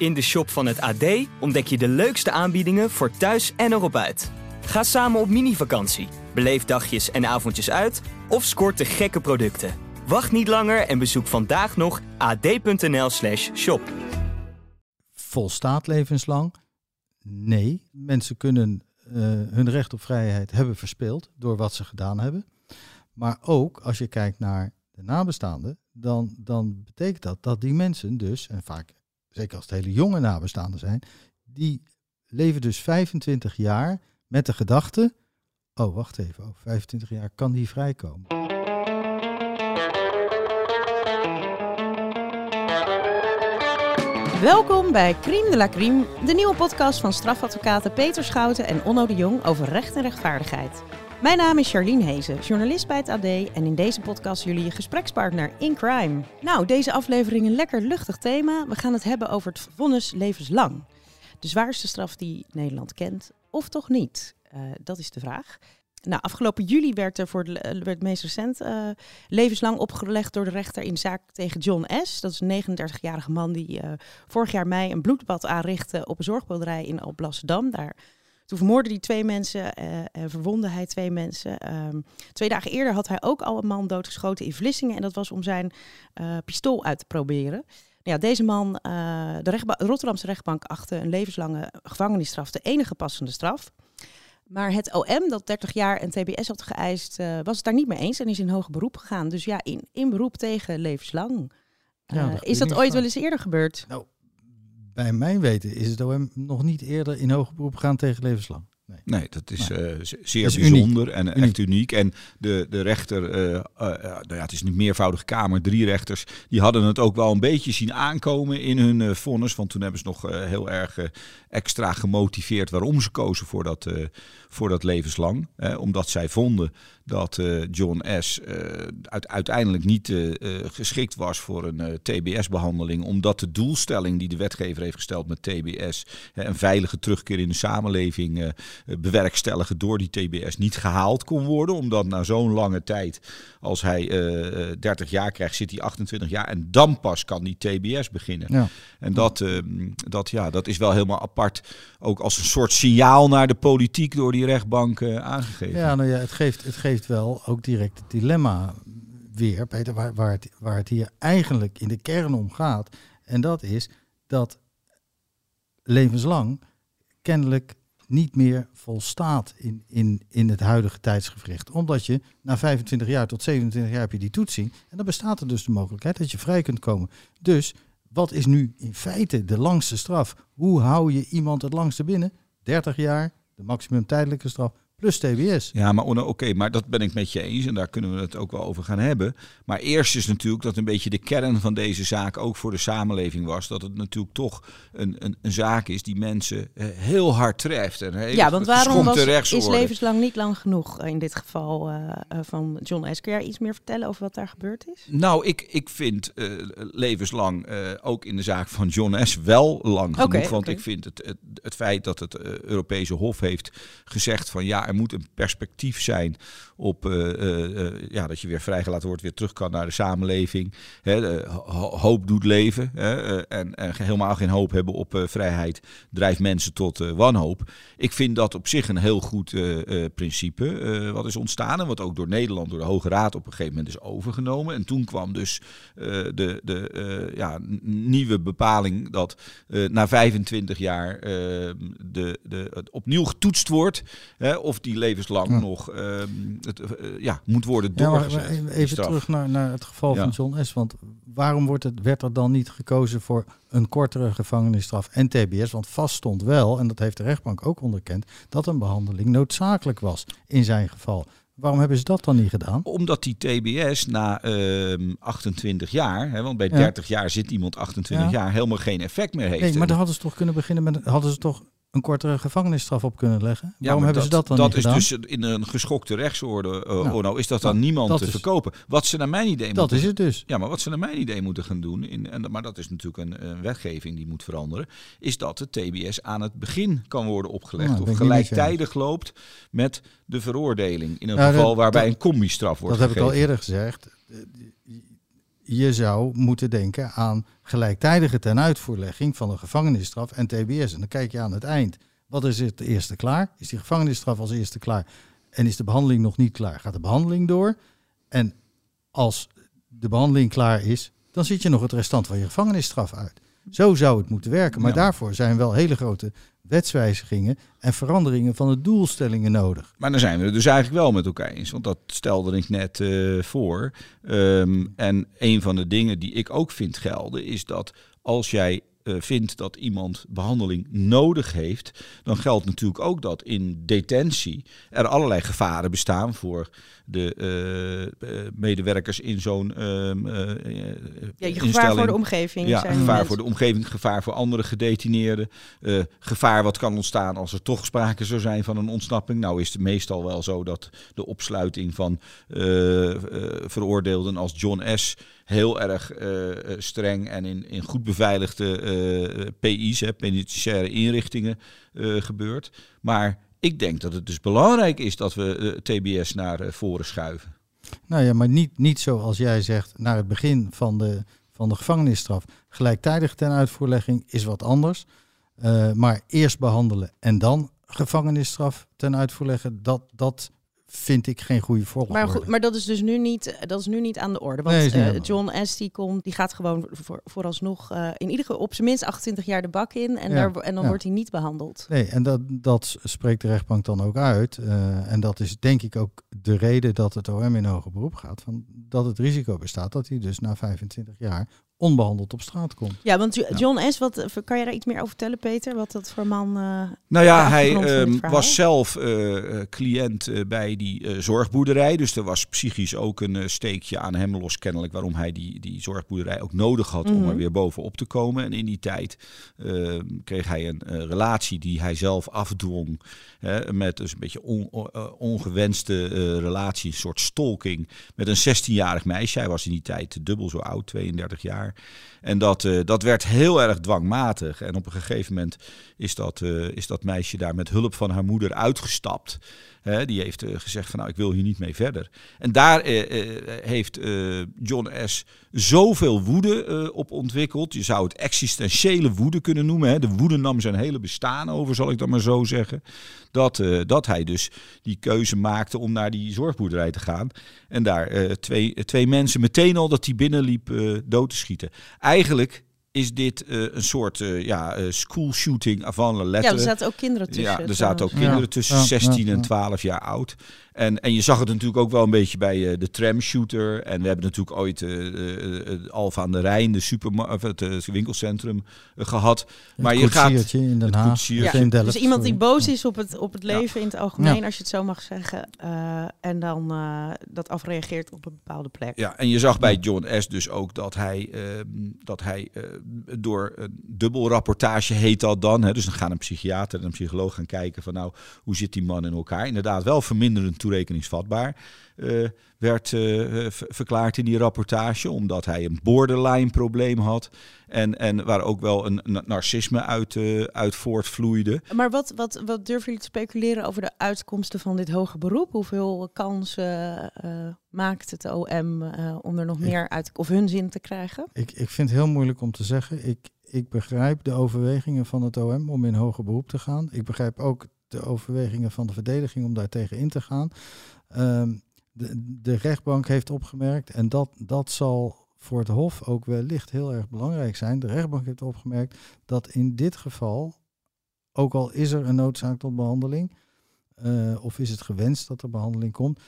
In de shop van het AD ontdek je de leukste aanbiedingen voor thuis en erop uit. Ga samen op mini-vakantie, beleef dagjes en avondjes uit of scoort de gekke producten. Wacht niet langer en bezoek vandaag nog ad.nl/slash shop. Volstaat levenslang? Nee, mensen kunnen uh, hun recht op vrijheid hebben verspeeld door wat ze gedaan hebben. Maar ook als je kijkt naar de nabestaanden, dan, dan betekent dat dat die mensen dus, en vaak zeker als het hele jonge nabestaanden zijn, die leven dus 25 jaar met de gedachte, oh wacht even, over 25 jaar kan die vrijkomen. Welkom bij Crime de la Crime, de nieuwe podcast van strafadvocaten Peter Schouten en Onno de Jong over recht en rechtvaardigheid. Mijn naam is Charlene Hezen, journalist bij het AD en in deze podcast jullie gesprekspartner in crime. Nou, deze aflevering een lekker luchtig thema. We gaan het hebben over het vonnis levenslang. De zwaarste straf die Nederland kent, of toch niet? Uh, dat is de vraag. Nou, afgelopen juli werd er voor eh, het meest recent uh, levenslang opgelegd door de rechter in zaak tegen John S. Dat is een 39-jarige man die vorig jaar mei een bloedbad aanrichtte op een zorgboerderij in Alblasserdam. Daar toen vermoordde hij twee mensen en uh, verwondde hij twee mensen. Um, twee dagen eerder had hij ook al een man doodgeschoten in Vlissingen. En dat was om zijn uh, pistool uit te proberen. Ja, deze man, uh, de rechtba Rotterdamse rechtbank, achtte een levenslange gevangenisstraf de enige passende straf. Maar het OM, dat 30 jaar en TBS had geëist, was het daar niet mee eens en is in hoger beroep gegaan. Dus ja, in, in beroep tegen levenslang. Ja, dat is dat ooit wel eens eerder gebeurd? Nou, bij mijn weten is het OM nog niet eerder in hoger beroep gegaan tegen levenslang. Nee. nee, dat is. Uh, zeer is bijzonder uniek. en uniek. echt uniek. En de, de rechter, uh, uh, nou ja, het is een meervoudige kamer, drie rechters, die hadden het ook wel een beetje zien aankomen in hun vonnis. Want toen hebben ze nog heel erg extra gemotiveerd waarom ze kozen voor dat, voor dat levenslang. omdat zij vonden dat uh, John S. Uh, uit, uiteindelijk niet uh, geschikt was voor een TBS-behandeling, omdat de doelstelling die de wetgever heeft gesteld met TBS, een veilige terugkeer in de samenleving bewerkstelligen door die TBS, niet gehaald kon worden. Omdat na zo'n lange tijd, als hij 30 jaar krijgt, zit hij 28 jaar en dan pas kan die TBS beginnen. Ja. En dat, dat, ja, dat is wel helemaal apart, ook als een soort signaal naar de politiek door die rechtbank aangegeven. Ja, nou ja, het geeft, het geeft wel ook direct het dilemma weer, Peter, waar, het, waar het hier eigenlijk in de kern om gaat. En dat is dat levenslang kennelijk niet meer volstaat in, in, in het huidige tijdsgevricht. Omdat je na 25 jaar tot 27 jaar heb je die toetsing. En dan bestaat er dus de mogelijkheid dat je vrij kunt komen. Dus wat is nu in feite de langste straf? Hoe hou je iemand het langste binnen? 30 jaar, de maximum tijdelijke straf, plus TBS. Ja, maar oké, okay, maar dat ben ik met je eens en daar kunnen we het ook wel over gaan hebben. Maar eerst is natuurlijk dat een beetje de kern van deze zaak ook voor de samenleving was. Dat het natuurlijk toch een, een, een zaak is die mensen eh, heel hard treft. En ja, want waarom was, is levenslang niet lang genoeg in dit geval uh, van John S. Kun jij iets meer vertellen over wat daar gebeurd is? Nou, ik, ik vind uh, levenslang ook in de zaak van John S. wel lang genoeg. Okay, want okay. ik vind het, het, het feit dat het Europese Hof heeft gezegd van ja, er moet een perspectief zijn op uh, uh, ja, dat je weer vrijgelaten wordt, weer terug kan naar de samenleving. Hè, hoop doet leven. Hè, en, helemaal geen hoop hebben op vrijheid drijft mensen tot wanhoop. Ik vind dat op zich een heel goed principe wat is ontstaan en wat ook door Nederland, door de Hoge Raad op een gegeven moment is overgenomen. En toen kwam dus de, de ja, nieuwe bepaling dat na 25 jaar de, de, het opnieuw getoetst wordt hè, of die levenslang ja. nog uh, het, uh, ja, moet worden doorgezet. Ja, even terug naar, naar het geval van John S. Want waarom wordt het, werd er dan niet gekozen voor een kortere gevangenisstraf en TBS? Want vast stond wel, en dat heeft de rechtbank ook onderkend, dat een behandeling noodzakelijk was in zijn geval. Waarom hebben ze dat dan niet gedaan? Omdat die TBS na uh, ehm, 28 jaar, hè, want bij 30 jaar zit iemand 28 jaar, helemaal geen effect meer heeft. Nee, maar dan hadden ze toch kunnen beginnen met, hadden ze toch een kortere gevangenisstraf op kunnen leggen. Ja, Waarom hebben dat, ze dat dan dat niet gedaan? Dat is dus in een geschokte rechtsorde, uh, nou, is dat dan niemand te is, verkopen. Wat ze naar mijn idee dat moeten... is het dus. Ja, maar wat ze naar mijn idee moeten gaan doen, in, en, maar dat is natuurlijk een, een wetgeving die moet veranderen, is dat de TBS aan het begin kan worden opgelegd. Nou, of gelijktijdig loopt met de veroordeling. In een nou, geval waarbij dat, een combi-straf wordt Dat gegeven. heb ik al eerder gezegd je zou moeten denken aan gelijktijdige tenuitvoerlegging van een gevangenisstraf en TBS. En dan kijk je aan het eind. Wat is het eerste klaar? Is die gevangenisstraf als eerste klaar? En is de behandeling nog niet klaar? Gaat de behandeling door? En als de behandeling klaar is, dan zit je nog het restant van je gevangenisstraf uit. Zo zou het moeten werken. Maar daarvoor zijn wel hele grote wetswijzigingen en veranderingen van de doelstellingen nodig. Maar dan zijn we het dus eigenlijk wel met elkaar eens. Want dat stelde ik net uh, voor. Um, en een van de dingen die ik ook vind gelden is dat als jij vindt dat iemand behandeling nodig heeft, dan geldt natuurlijk ook dat in detentie er allerlei gevaren bestaan voor de uh, medewerkers in zo'n uh, ja, gevaar voor de omgeving. Ja, gevaar voor de omgeving, gevaar voor andere gedetineerden, gevaar wat kan ontstaan als er toch sprake zou zijn van een ontsnapping. Nou is het meestal wel zo dat de opsluiting van veroordeelden als John S heel erg streng en in, in goed beveiligde PI's, hè, penitentiaire inrichtingen, gebeurt. Maar ik denk dat het dus belangrijk is dat we uh, TBS naar voren schuiven. Nou ja, maar niet, niet zoals jij zegt, naar het begin van de, van de gevangenisstraf. Gelijktijdig ten uitvoerlegging is wat anders. Maar eerst behandelen en dan gevangenisstraf ten uitvoerleggen, dat, dat vind ik geen goede volgorde. Maar, goed, maar dat is dus nu niet, dat is nu niet aan de orde. Want nee, uh, John S. die komt, die gaat gewoon voor, vooralsnog uh, in ieder geval op zijn minst 28 jaar de bak in. En, ja, daar, en dan ja. wordt hij niet behandeld. Nee, en dat, dat spreekt de rechtbank dan ook uit. Uh, en dat is denk ik ook de reden dat het OM in hoger beroep gaat. Van dat het risico bestaat dat hij dus na 25 jaar onbehandeld op straat komt. Ja, want John S., wat, kan je daar iets meer over vertellen, Peter? Wat dat voor man... Uh, nou ja, hij um, was zelf uh, cliënt uh, bij die zorgboerderij. Dus er was psychisch ook een steekje aan hem los kennelijk... waarom hij die, die zorgboerderij ook nodig had mm -hmm. om er weer bovenop te komen. En in die tijd ehm, kreeg hij een relatie die hij zelf afdwong... met dus een beetje on, ongewenste relatie, een soort stalking... met een 16-jarig meisje. Hij was in die tijd dubbel zo oud, 32 jaar. En dat, uh, dat werd heel erg dwangmatig. En op een gegeven moment is dat, is dat meisje daar met hulp van haar moeder uitgestapt. Die heeft uh, gezegd van nou ik wil hier niet mee verder. En daar heeft John S. zoveel woede op ontwikkeld. Je zou het existentiële woede kunnen noemen. De woede nam zijn hele bestaan over, zal ik dan maar zo zeggen. Dat, dat hij dus die keuze maakte om naar die zorgboerderij te gaan. En daar twee, twee mensen meteen al dat hij binnenliep dood te schieten. Eigenlijk is dit uh, een soort uh, ja, uh, school shooting avant la lettre. Ja, er zaten ook kinderen tussen. Ja, er zaten ook kinderen tussen, ja, 16 ja, en 12 jaar oud. En, en je zag het natuurlijk ook wel een beetje bij de tram shooter. En we hebben natuurlijk ooit Alfa aan de Rijn, de super, of het winkelcentrum, gehad. Maar je gaat in Den Haag. Ja. In dus iemand die boos is op het, op het leven in het algemeen, als je het zo mag zeggen. en dan dat afreageert op een bepaalde plek. Ja, en je zag bij John S. dus ook dat hij, ehm, dat hij door een dubbelrapportage heet dat dan. Hè. Dus dan gaan een psychiater en een psycholoog gaan kijken van nou, hoe zit die man in elkaar? Inderdaad wel verminderend toerekeningsvatbaar. Uh, werd uh, verklaard in die rapportage, omdat hij een borderline probleem had. En, en waar ook wel een, narcisme uit, uh, uit voortvloeide. Maar wat, wat, wat durven jullie te speculeren over de uitkomsten van dit hoge beroep? Hoeveel kansen maakt het OM om er nog meer uit, of hun zin te krijgen? Ik, ik vind het heel moeilijk om te zeggen. Ik, ik begrijp de overwegingen van het OM om in hoger beroep te gaan. Ik begrijp ook de overwegingen van de verdediging om daar tegen in te gaan. Um, de, de rechtbank heeft opgemerkt, en dat, dat zal voor het Hof ook wellicht heel erg belangrijk zijn. De rechtbank heeft opgemerkt dat in dit geval, ook al is er een noodzaak tot behandeling, uh, of is het gewenst dat er behandeling komt,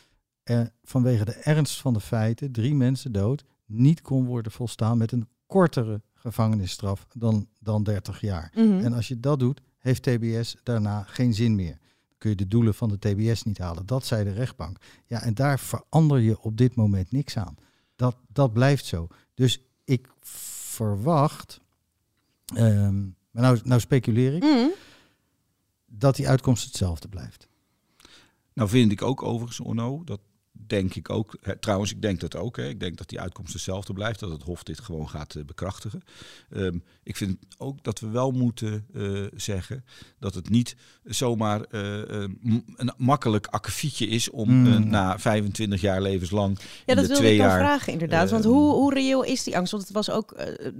er vanwege de ernst van de feiten, drie mensen dood, niet kon worden volstaan met een kortere gevangenisstraf dan, dan 30 jaar. Mm -hmm. En als je dat doet, heeft TBS daarna geen zin meer kun je de doelen van de TBS niet halen. Dat zei de rechtbank. Ja, en daar verander je op dit moment niks aan. Dat, dat blijft zo. Dus ik verwacht, um, maar nou, nou speculeer ik, mm. dat die uitkomst hetzelfde blijft. Nou vind ik ook overigens, Onno, dat denk ik ook, hè, trouwens, ik denk dat ook. Hè, ik denk dat die uitkomst dezelfde blijft, dat het Hof dit gewoon gaat uh, bekrachtigen. Um, ik vind ook dat we wel moeten uh, zeggen dat het niet zomaar een makkelijk akkefietje is om mm. na 25 jaar levenslang. Ja, dat wilde ik wel vragen, inderdaad. Want hoe, hoe reëel is die angst? Want het was ook,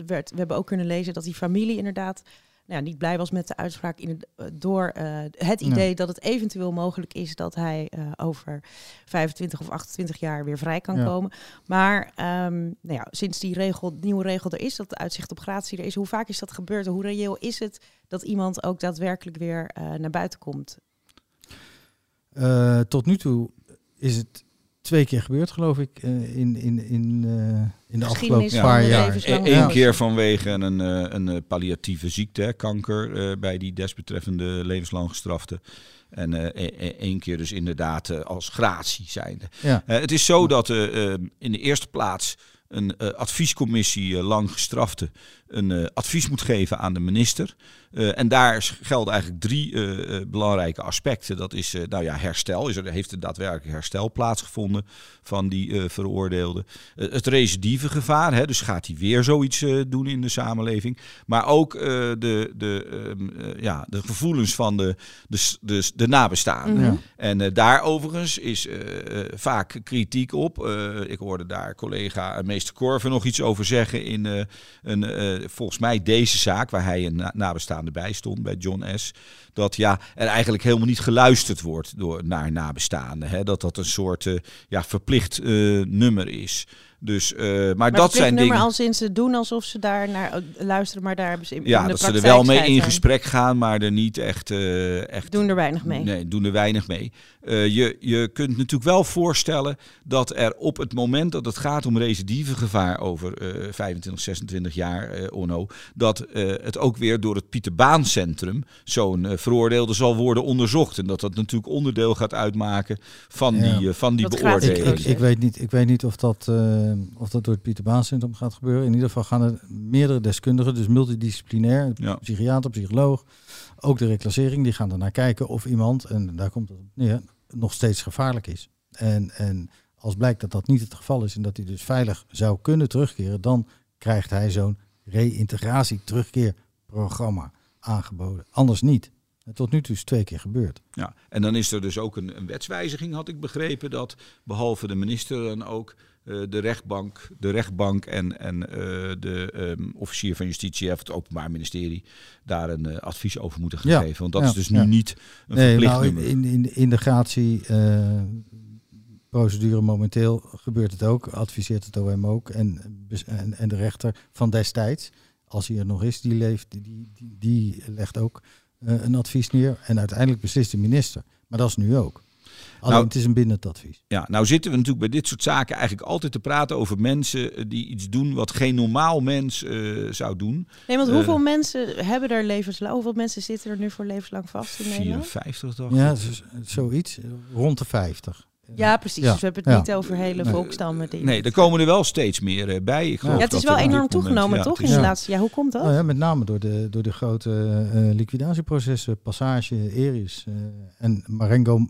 werd, we hebben ook kunnen lezen dat die familie inderdaad nou ja, niet blij was met de uitspraak in het, eh, door uh, het idee dat het eventueel mogelijk is dat hij uh, over 25 of 28 jaar weer vrij kan komen. Maar um, nou ja, sinds die regel, nieuwe regel er is, dat de uitzicht op gratie er is, hoe vaak is dat gebeurd? Hoe reëel is het dat iemand ook daadwerkelijk weer naar buiten komt? tot nu toe is het twee keer gebeurd, geloof ik, uh, in, in, in, uh, in de afgelopen paar jaar. Eén ja. keer vanwege een, een palliatieve ziekte, kanker, bij die desbetreffende levenslang gestrafte. En één keer dus inderdaad als gratie zijnde. Ja. het is zo dat in de eerste plaats een adviescommissie lang gestrafte een advies moet geven aan de minister. En daar gelden eigenlijk drie belangrijke aspecten. Dat is nou ja, herstel. Is er, heeft er daadwerkelijk herstel plaatsgevonden van die veroordeelde? het recidivegevaar, hè, dus gaat hij weer zoiets doen in de samenleving. Maar ook de, de, ehm, ja, de gevoelens van de, de, de, de nabestaanden. Mhm. En daar overigens is vaak kritiek op. ik hoorde daar collega meester Korver nog iets over zeggen in een, volgens mij deze zaak, waar hij een nabestaande bij stond, bij John S. Dat ja, er eigenlijk helemaal niet geluisterd wordt door, naar nabestaanden. Hè? Dat dat een soort uh, ja, verplicht nummer is. Dus, uh, maar, maar, dat zijn dingen. al sinds ze doen alsof ze daar naar luisteren, maar daar hebben ze in, ja, in dat ze er wel mee in gesprek gaan, maar er niet echt. Uh, echt doen er weinig mee. Nee, doen er weinig mee. Uh, je, je kunt natuurlijk wel voorstellen dat er op het moment dat het gaat om recidivegevaar over 25, 26 jaar, Onno, dat het ook weer door het Pieter Baan Centrum zo'n veroordeelde zal worden onderzocht. En dat dat natuurlijk onderdeel gaat uitmaken van ja. die, van die beoordeling. Ik, ik, ik, weet niet, ik weet niet of dat of dat door het Pieter Baan Centrum gaat gebeuren. In ieder geval gaan er meerdere deskundigen, dus multidisciplinair, ja. psychiater, psycholoog, ook de reclassering, die gaan er naar kijken of iemand, en daar komt het op neer, nog steeds gevaarlijk is. En, en als blijkt dat dat niet het geval is en dat hij dus veilig zou kunnen terugkeren, dan krijgt hij zo'n reïntegratie-terugkeerprogramma aangeboden. Anders niet. Tot nu toe is het twee keer gebeurd. Ja, en dan is er dus ook een, een wetswijziging, had ik begrepen, dat behalve de minister dan ook uh, de rechtbank, de rechtbank en, en uh, de um, officier van justitie of het Openbaar Ministerie daar een uh, advies over moeten gaan ja. geven. Want dat ja, is dus nu ja. niet een nee, verplicht nou, nummer. in, in, in de gratieprocedure momenteel gebeurt het ook, adviseert het OM ook en, en, en de rechter van destijds, als hij er nog is, die leeft, die, die, die legt ook een advies neer en uiteindelijk beslist de minister. Maar dat is nu ook. Alleen nou, het is een bindend advies. Ja, nou zitten we natuurlijk bij dit soort zaken eigenlijk altijd te praten over mensen die iets doen wat geen normaal mens uh, zou doen. Nee, want hoeveel uh, mensen hebben er levenslang? Hoeveel mensen zitten er nu voor levenslang vast in 54 toch? Ja, dus, zoiets. Rond de 50. Ja, precies. Ja. Dus we hebben het ja. niet over hele nee. volkstammen. Die nee, er komen er wel steeds meer uh, bij. Ik ja. ja, het is wel enorm toegenomen, moment, toch? In de laatste jaar. Hoe komt dat? Oh ja, met name door de, door de grote uh, liquidatieprocessen, Passage, Eris uh, en Marengo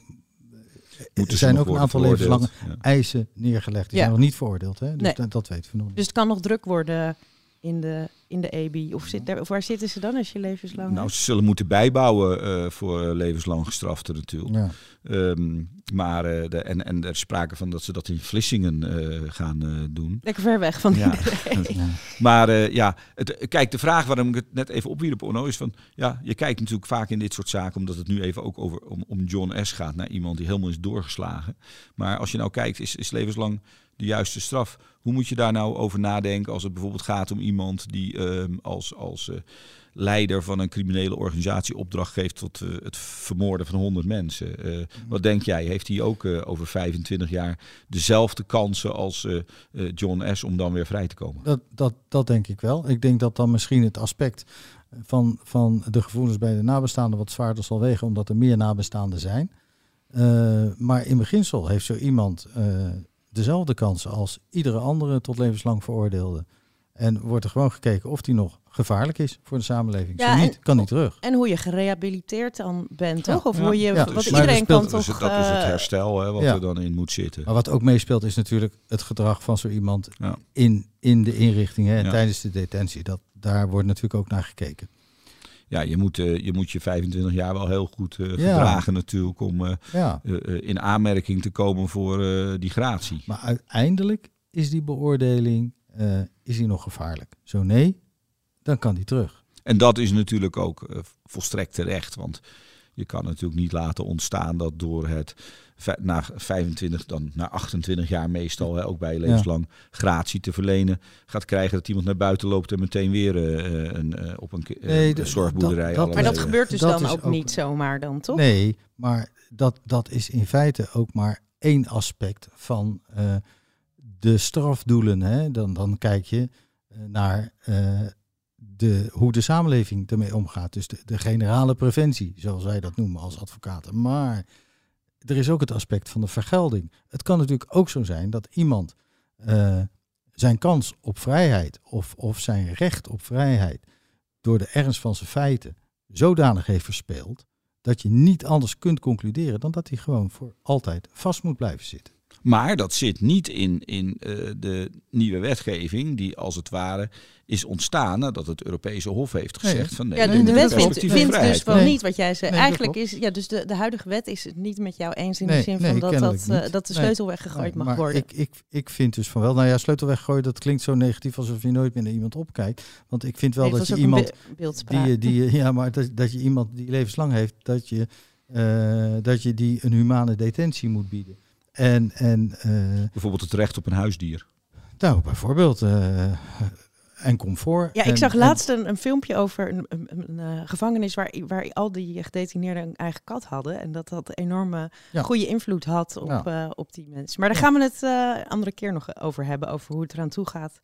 er zijn ook een aantal levenslange ja. eisen neergelegd. Die ja. zijn nog niet veroordeeld. Hè? Dus nee. dat, dat weten we nog niet. Dus het kan nog druk worden in de, in de EBI? Of, zit daar, of waar zitten ze dan als je levenslang Nou, ze zullen moeten bijbouwen uh, voor levenslang gestraften natuurlijk. Ja. Um, maar, uh, de, en, en er is sprake van dat ze dat in Vlissingen gaan doen. Lekker ver weg van ja. ja. Maar ja, het, kijk, de vraag waarom ik het net even opwierp, Onno, is van... Ja, je kijkt natuurlijk vaak in dit soort zaken, omdat het nu even ook over, om, om John S. gaat, naar iemand die helemaal is doorgeslagen. Maar als je nou kijkt, is, is levenslang de juiste straf. Hoe moet je daar nou over nadenken als het bijvoorbeeld gaat om iemand die uh, als, als uh, leider van een criminele organisatie opdracht geeft tot uh, het vermoorden van 100 mensen? Mm. Wat denk jij? Heeft hij ook over 25 jaar dezelfde kansen als John S. om dan weer vrij te komen? Dat, dat, dat denk ik wel. Ik denk dat dan misschien het aspect van, van de gevoelens bij de nabestaanden wat zwaarder zal wegen, omdat er meer nabestaanden zijn. maar in beginsel heeft zo iemand dezelfde kansen als iedere andere tot levenslang veroordeelde. En wordt er gewoon gekeken of die nog gevaarlijk is voor de samenleving. Ja, Zo niet, kan niet terug. En hoe je gerehabiliteerd dan bent, toch? Of hoe je, wat iedereen kan toch... dat is het eh, herstel hè, wat er dan in moet zitten. Maar wat ook meespeelt is natuurlijk het gedrag van zo iemand in, in de inrichting en tijdens de detentie. Dat, daar wordt natuurlijk ook naar gekeken ja, je moet, uh, je moet je 25 jaar wel heel goed uh, gedragen natuurlijk om uh, ja. in aanmerking te komen voor die gratie. Maar uiteindelijk is die beoordeling is die nog gevaarlijk. Zo nee, dan kan die terug. En dat is natuurlijk ook volstrekt terecht, want je kan natuurlijk niet laten ontstaan dat door het na 25, dan na 28 jaar meestal, hè, ook bij levenslang, gratie te verlenen, gaat krijgen dat iemand naar buiten loopt en meteen weer uh, een, uh, op een, uh, nee, de, zorgboerderij. Dat, dat, maar dat gebeurt dus dan ook, niet zomaar dan, toch? Nee, maar dat, dat is in feite ook maar één aspect van de strafdoelen. Hè. Dan, dan kijk je naar de, hoe de samenleving ermee omgaat. Dus de, de generale preventie, zoals wij dat noemen als advocaten. Maar er is ook het aspect van de vergelding. Het kan natuurlijk ook zo zijn dat iemand uh, zijn kans op vrijheid of, of zijn recht op vrijheid door de ernst van zijn feiten zodanig heeft verspeeld dat je niet anders kunt concluderen dan dat hij gewoon voor altijd vast moet blijven zitten. Maar dat zit niet in, in uh, de nieuwe wetgeving, die als het ware is ontstaan nadat het Europese Hof heeft gezegd van nee, ja, de, de wet vindt, vindt dus wel niet wat jij zei. Eigenlijk is ja, dus de, de huidige wet is het niet met jou eens in de zin van dat, dat, uh, dat de sleutel weggegooid mag worden. Ik, ik, ik vind dus van wel, nou ja, sleutel weggooien, dat klinkt zo negatief alsof je nooit meer naar iemand opkijkt. Want ik vind wel dat je iemand die, die, ja, maar dat, dat je iemand die levenslang heeft, dat je, uh, dat je die een humane detentie moet bieden. En, en, uh, bijvoorbeeld het recht op een huisdier. Nou, bijvoorbeeld. Uh, en comfort. Ja, ik zag laatst een, een, filmpje over een, een, een uh, gevangenis waar, waar al die gedetineerden een eigen kat hadden. En dat dat enorme ja. goede invloed had op, ja. op die mensen. Maar daar gaan we het andere keer nog over hebben. Over hoe het eraan toe gaat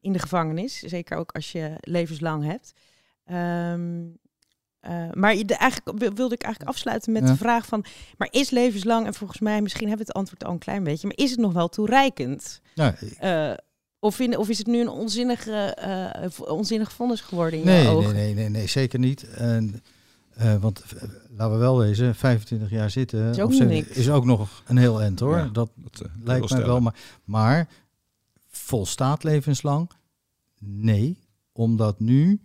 in de gevangenis. Zeker ook als je levenslang hebt. Um, uh, maar de, eigenlijk wilde ik eigenlijk afsluiten met de vraag van, maar is levenslang, en volgens mij, misschien hebben we het antwoord al een klein beetje, maar is het nog wel toereikend? Ja, uh, of, in, of is het nu een onzinnige, uh, onzinnig vonnis geworden in nee, jouw nee, nee, nee, nee, zeker niet. En, want laten we wel wezen, 25 jaar zitten is ook, is ook nog een heel eind hoor. Ja, dat, dat lijkt mij wel. Maar, maar volstaat levenslang? Nee, omdat nu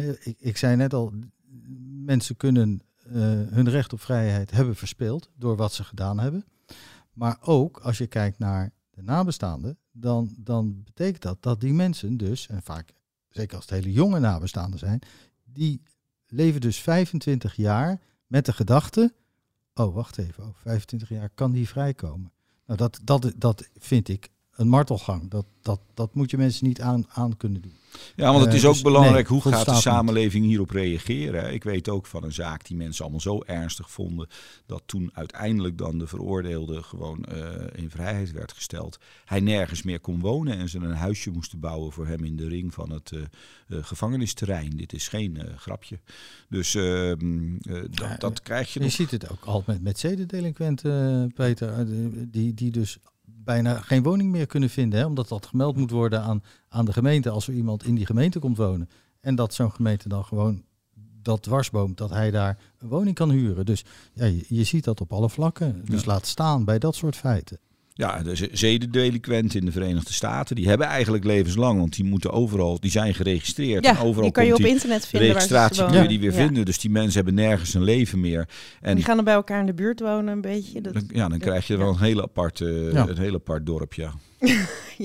ik, ik, zei net al, mensen kunnen uh, hun recht op vrijheid hebben verspeeld door wat ze gedaan hebben. Maar ook als je kijkt naar de nabestaanden, dan, dan betekent dat dat die mensen dus, en vaak, zeker als het hele jonge nabestaanden zijn, die leven dus 25 jaar met de gedachte, oh wacht even, oh, 25 jaar kan die vrijkomen. Nou, dat, dat, dat vind ik een martelgang. Dat, dat, dat moet je mensen niet aan, aan kunnen doen. Ja, want het is eh, ook dus belangrijk hoe gaat de samenleving hierop reageren. Ik weet ook van een zaak die mensen allemaal zo ernstig vonden dat toen uiteindelijk dan de veroordeelde gewoon uh, in vrijheid werd gesteld. Hij nergens meer kon wonen en ze een huisje moesten bouwen voor hem in de ring van het uh, gevangenisterrein. Dit is geen grapje. Dus ehm, dat, dat, krijg je. Je nog. ziet het ook altijd met, met zedendelinquenten, Peter, die, die dus bijna geen woning meer kunnen vinden. Hè, omdat dat gemeld moet worden aan, aan de gemeente als er iemand in die gemeente komt wonen. En dat zo'n gemeente dan gewoon dat dwarsboomt dat hij daar een woning kan huren. Dus ja, je, je ziet dat op alle vlakken. Dus laat staan bij dat soort feiten. Ja, de zedendelinquenten in de Verenigde Staten, die hebben eigenlijk levenslang, want die moeten overal, die zijn geregistreerd. Ja, en overal die kan je op internet vinden. Registratie kun je die weer vinden, dus die mensen hebben nergens een leven meer. En die gaan dan bij elkaar in de buurt wonen een beetje. Dat, ja, dan krijg je wel een heel apart, uh, een heel apart dorp, ja.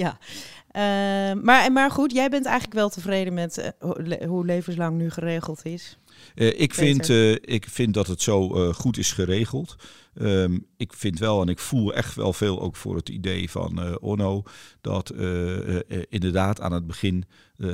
ja. Uh, maar, maar goed, jij bent eigenlijk wel tevreden met uh, hoe levenslang nu geregeld is? Uh, ik, vind, ik vind dat het zo goed is geregeld. Um, ik vind wel en ik voel echt wel veel ook voor het idee van uh, Onno dat uh, uh, inderdaad aan het begin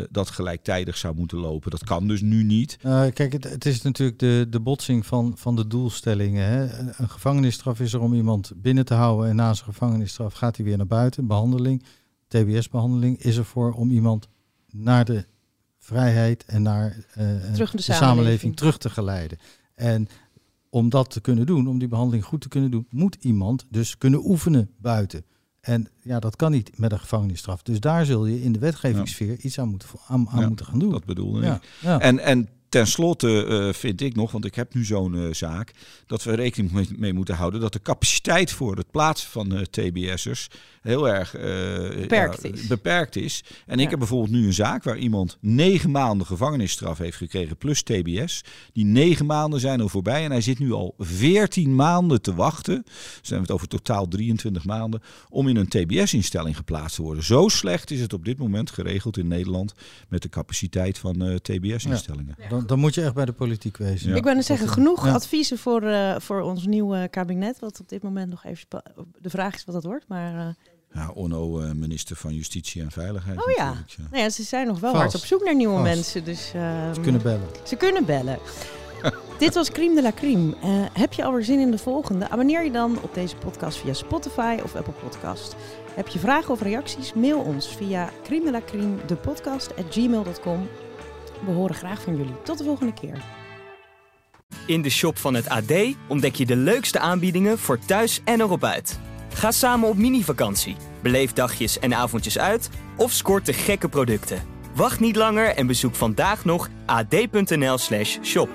dat gelijktijdig zou moeten lopen. Dat kan dus nu niet. kijk, het, het, is natuurlijk de, de botsing van, van de doelstellingen. Hè. Een gevangenisstraf is er om iemand binnen te houden en na zijn gevangenisstraf gaat hij weer naar buiten. Behandeling, TBS-behandeling is er voor om iemand naar de vrijheid en naar terug de, de samenleving terug te geleiden. En om dat te kunnen doen, om die behandeling goed te kunnen doen, moet iemand dus kunnen oefenen buiten. En ja, dat kan niet met een gevangenisstraf. Dus daar zul je in de wetgevingssfeer iets aan moeten, aan, aan moeten gaan doen. Dat bedoelde ik. En, en Ten slotte uh, vind ik nog, want ik heb nu zo'n uh, zaak, dat we rekening mee, mee, moeten houden dat de capaciteit voor het plaatsen van uh, TBS'ers heel erg beperkt, ja, is. beperkt is. En ja. ik heb bijvoorbeeld nu een zaak waar iemand negen maanden gevangenisstraf heeft gekregen plus TBS. Die negen maanden zijn al voorbij en hij zit nu al veertien maanden te wachten. Dus zijn we het over totaal 23 maanden om in een TBS-instelling geplaatst te worden. Zo slecht is het op dit moment geregeld in Nederland met de capaciteit van TBS-instellingen. Ja dan, moet je echt bij de politiek wezen. Ik ben er zeggen, genoeg adviezen voor, uh, voor ons nieuwe kabinet. Wat op dit moment nog even de vraag is wat dat wordt. Maar, uh... Ja, Onno, uh, minister van Justitie en Veiligheid. Oh ja. ja. Nou ja, ze zijn nog wel Vast. hard op zoek naar nieuwe Vast. mensen. Dus, ze kunnen bellen. Ze kunnen bellen. Dit was Crime de la Crime. heb je alweer zin in de volgende? Abonneer je dan op deze podcast via Spotify of Apple Podcast. Heb je vragen of reacties? Mail ons via crime de la crime, de podcast at gmail.com we horen graag van jullie. Tot de volgende keer. In de shop van het AD ontdek je de leukste aanbiedingen voor thuis en erop uit. Ga samen op mini-vakantie, beleef dagjes en avondjes uit of scoort de gekke producten. Wacht niet langer en bezoek vandaag nog ad.nl/shop.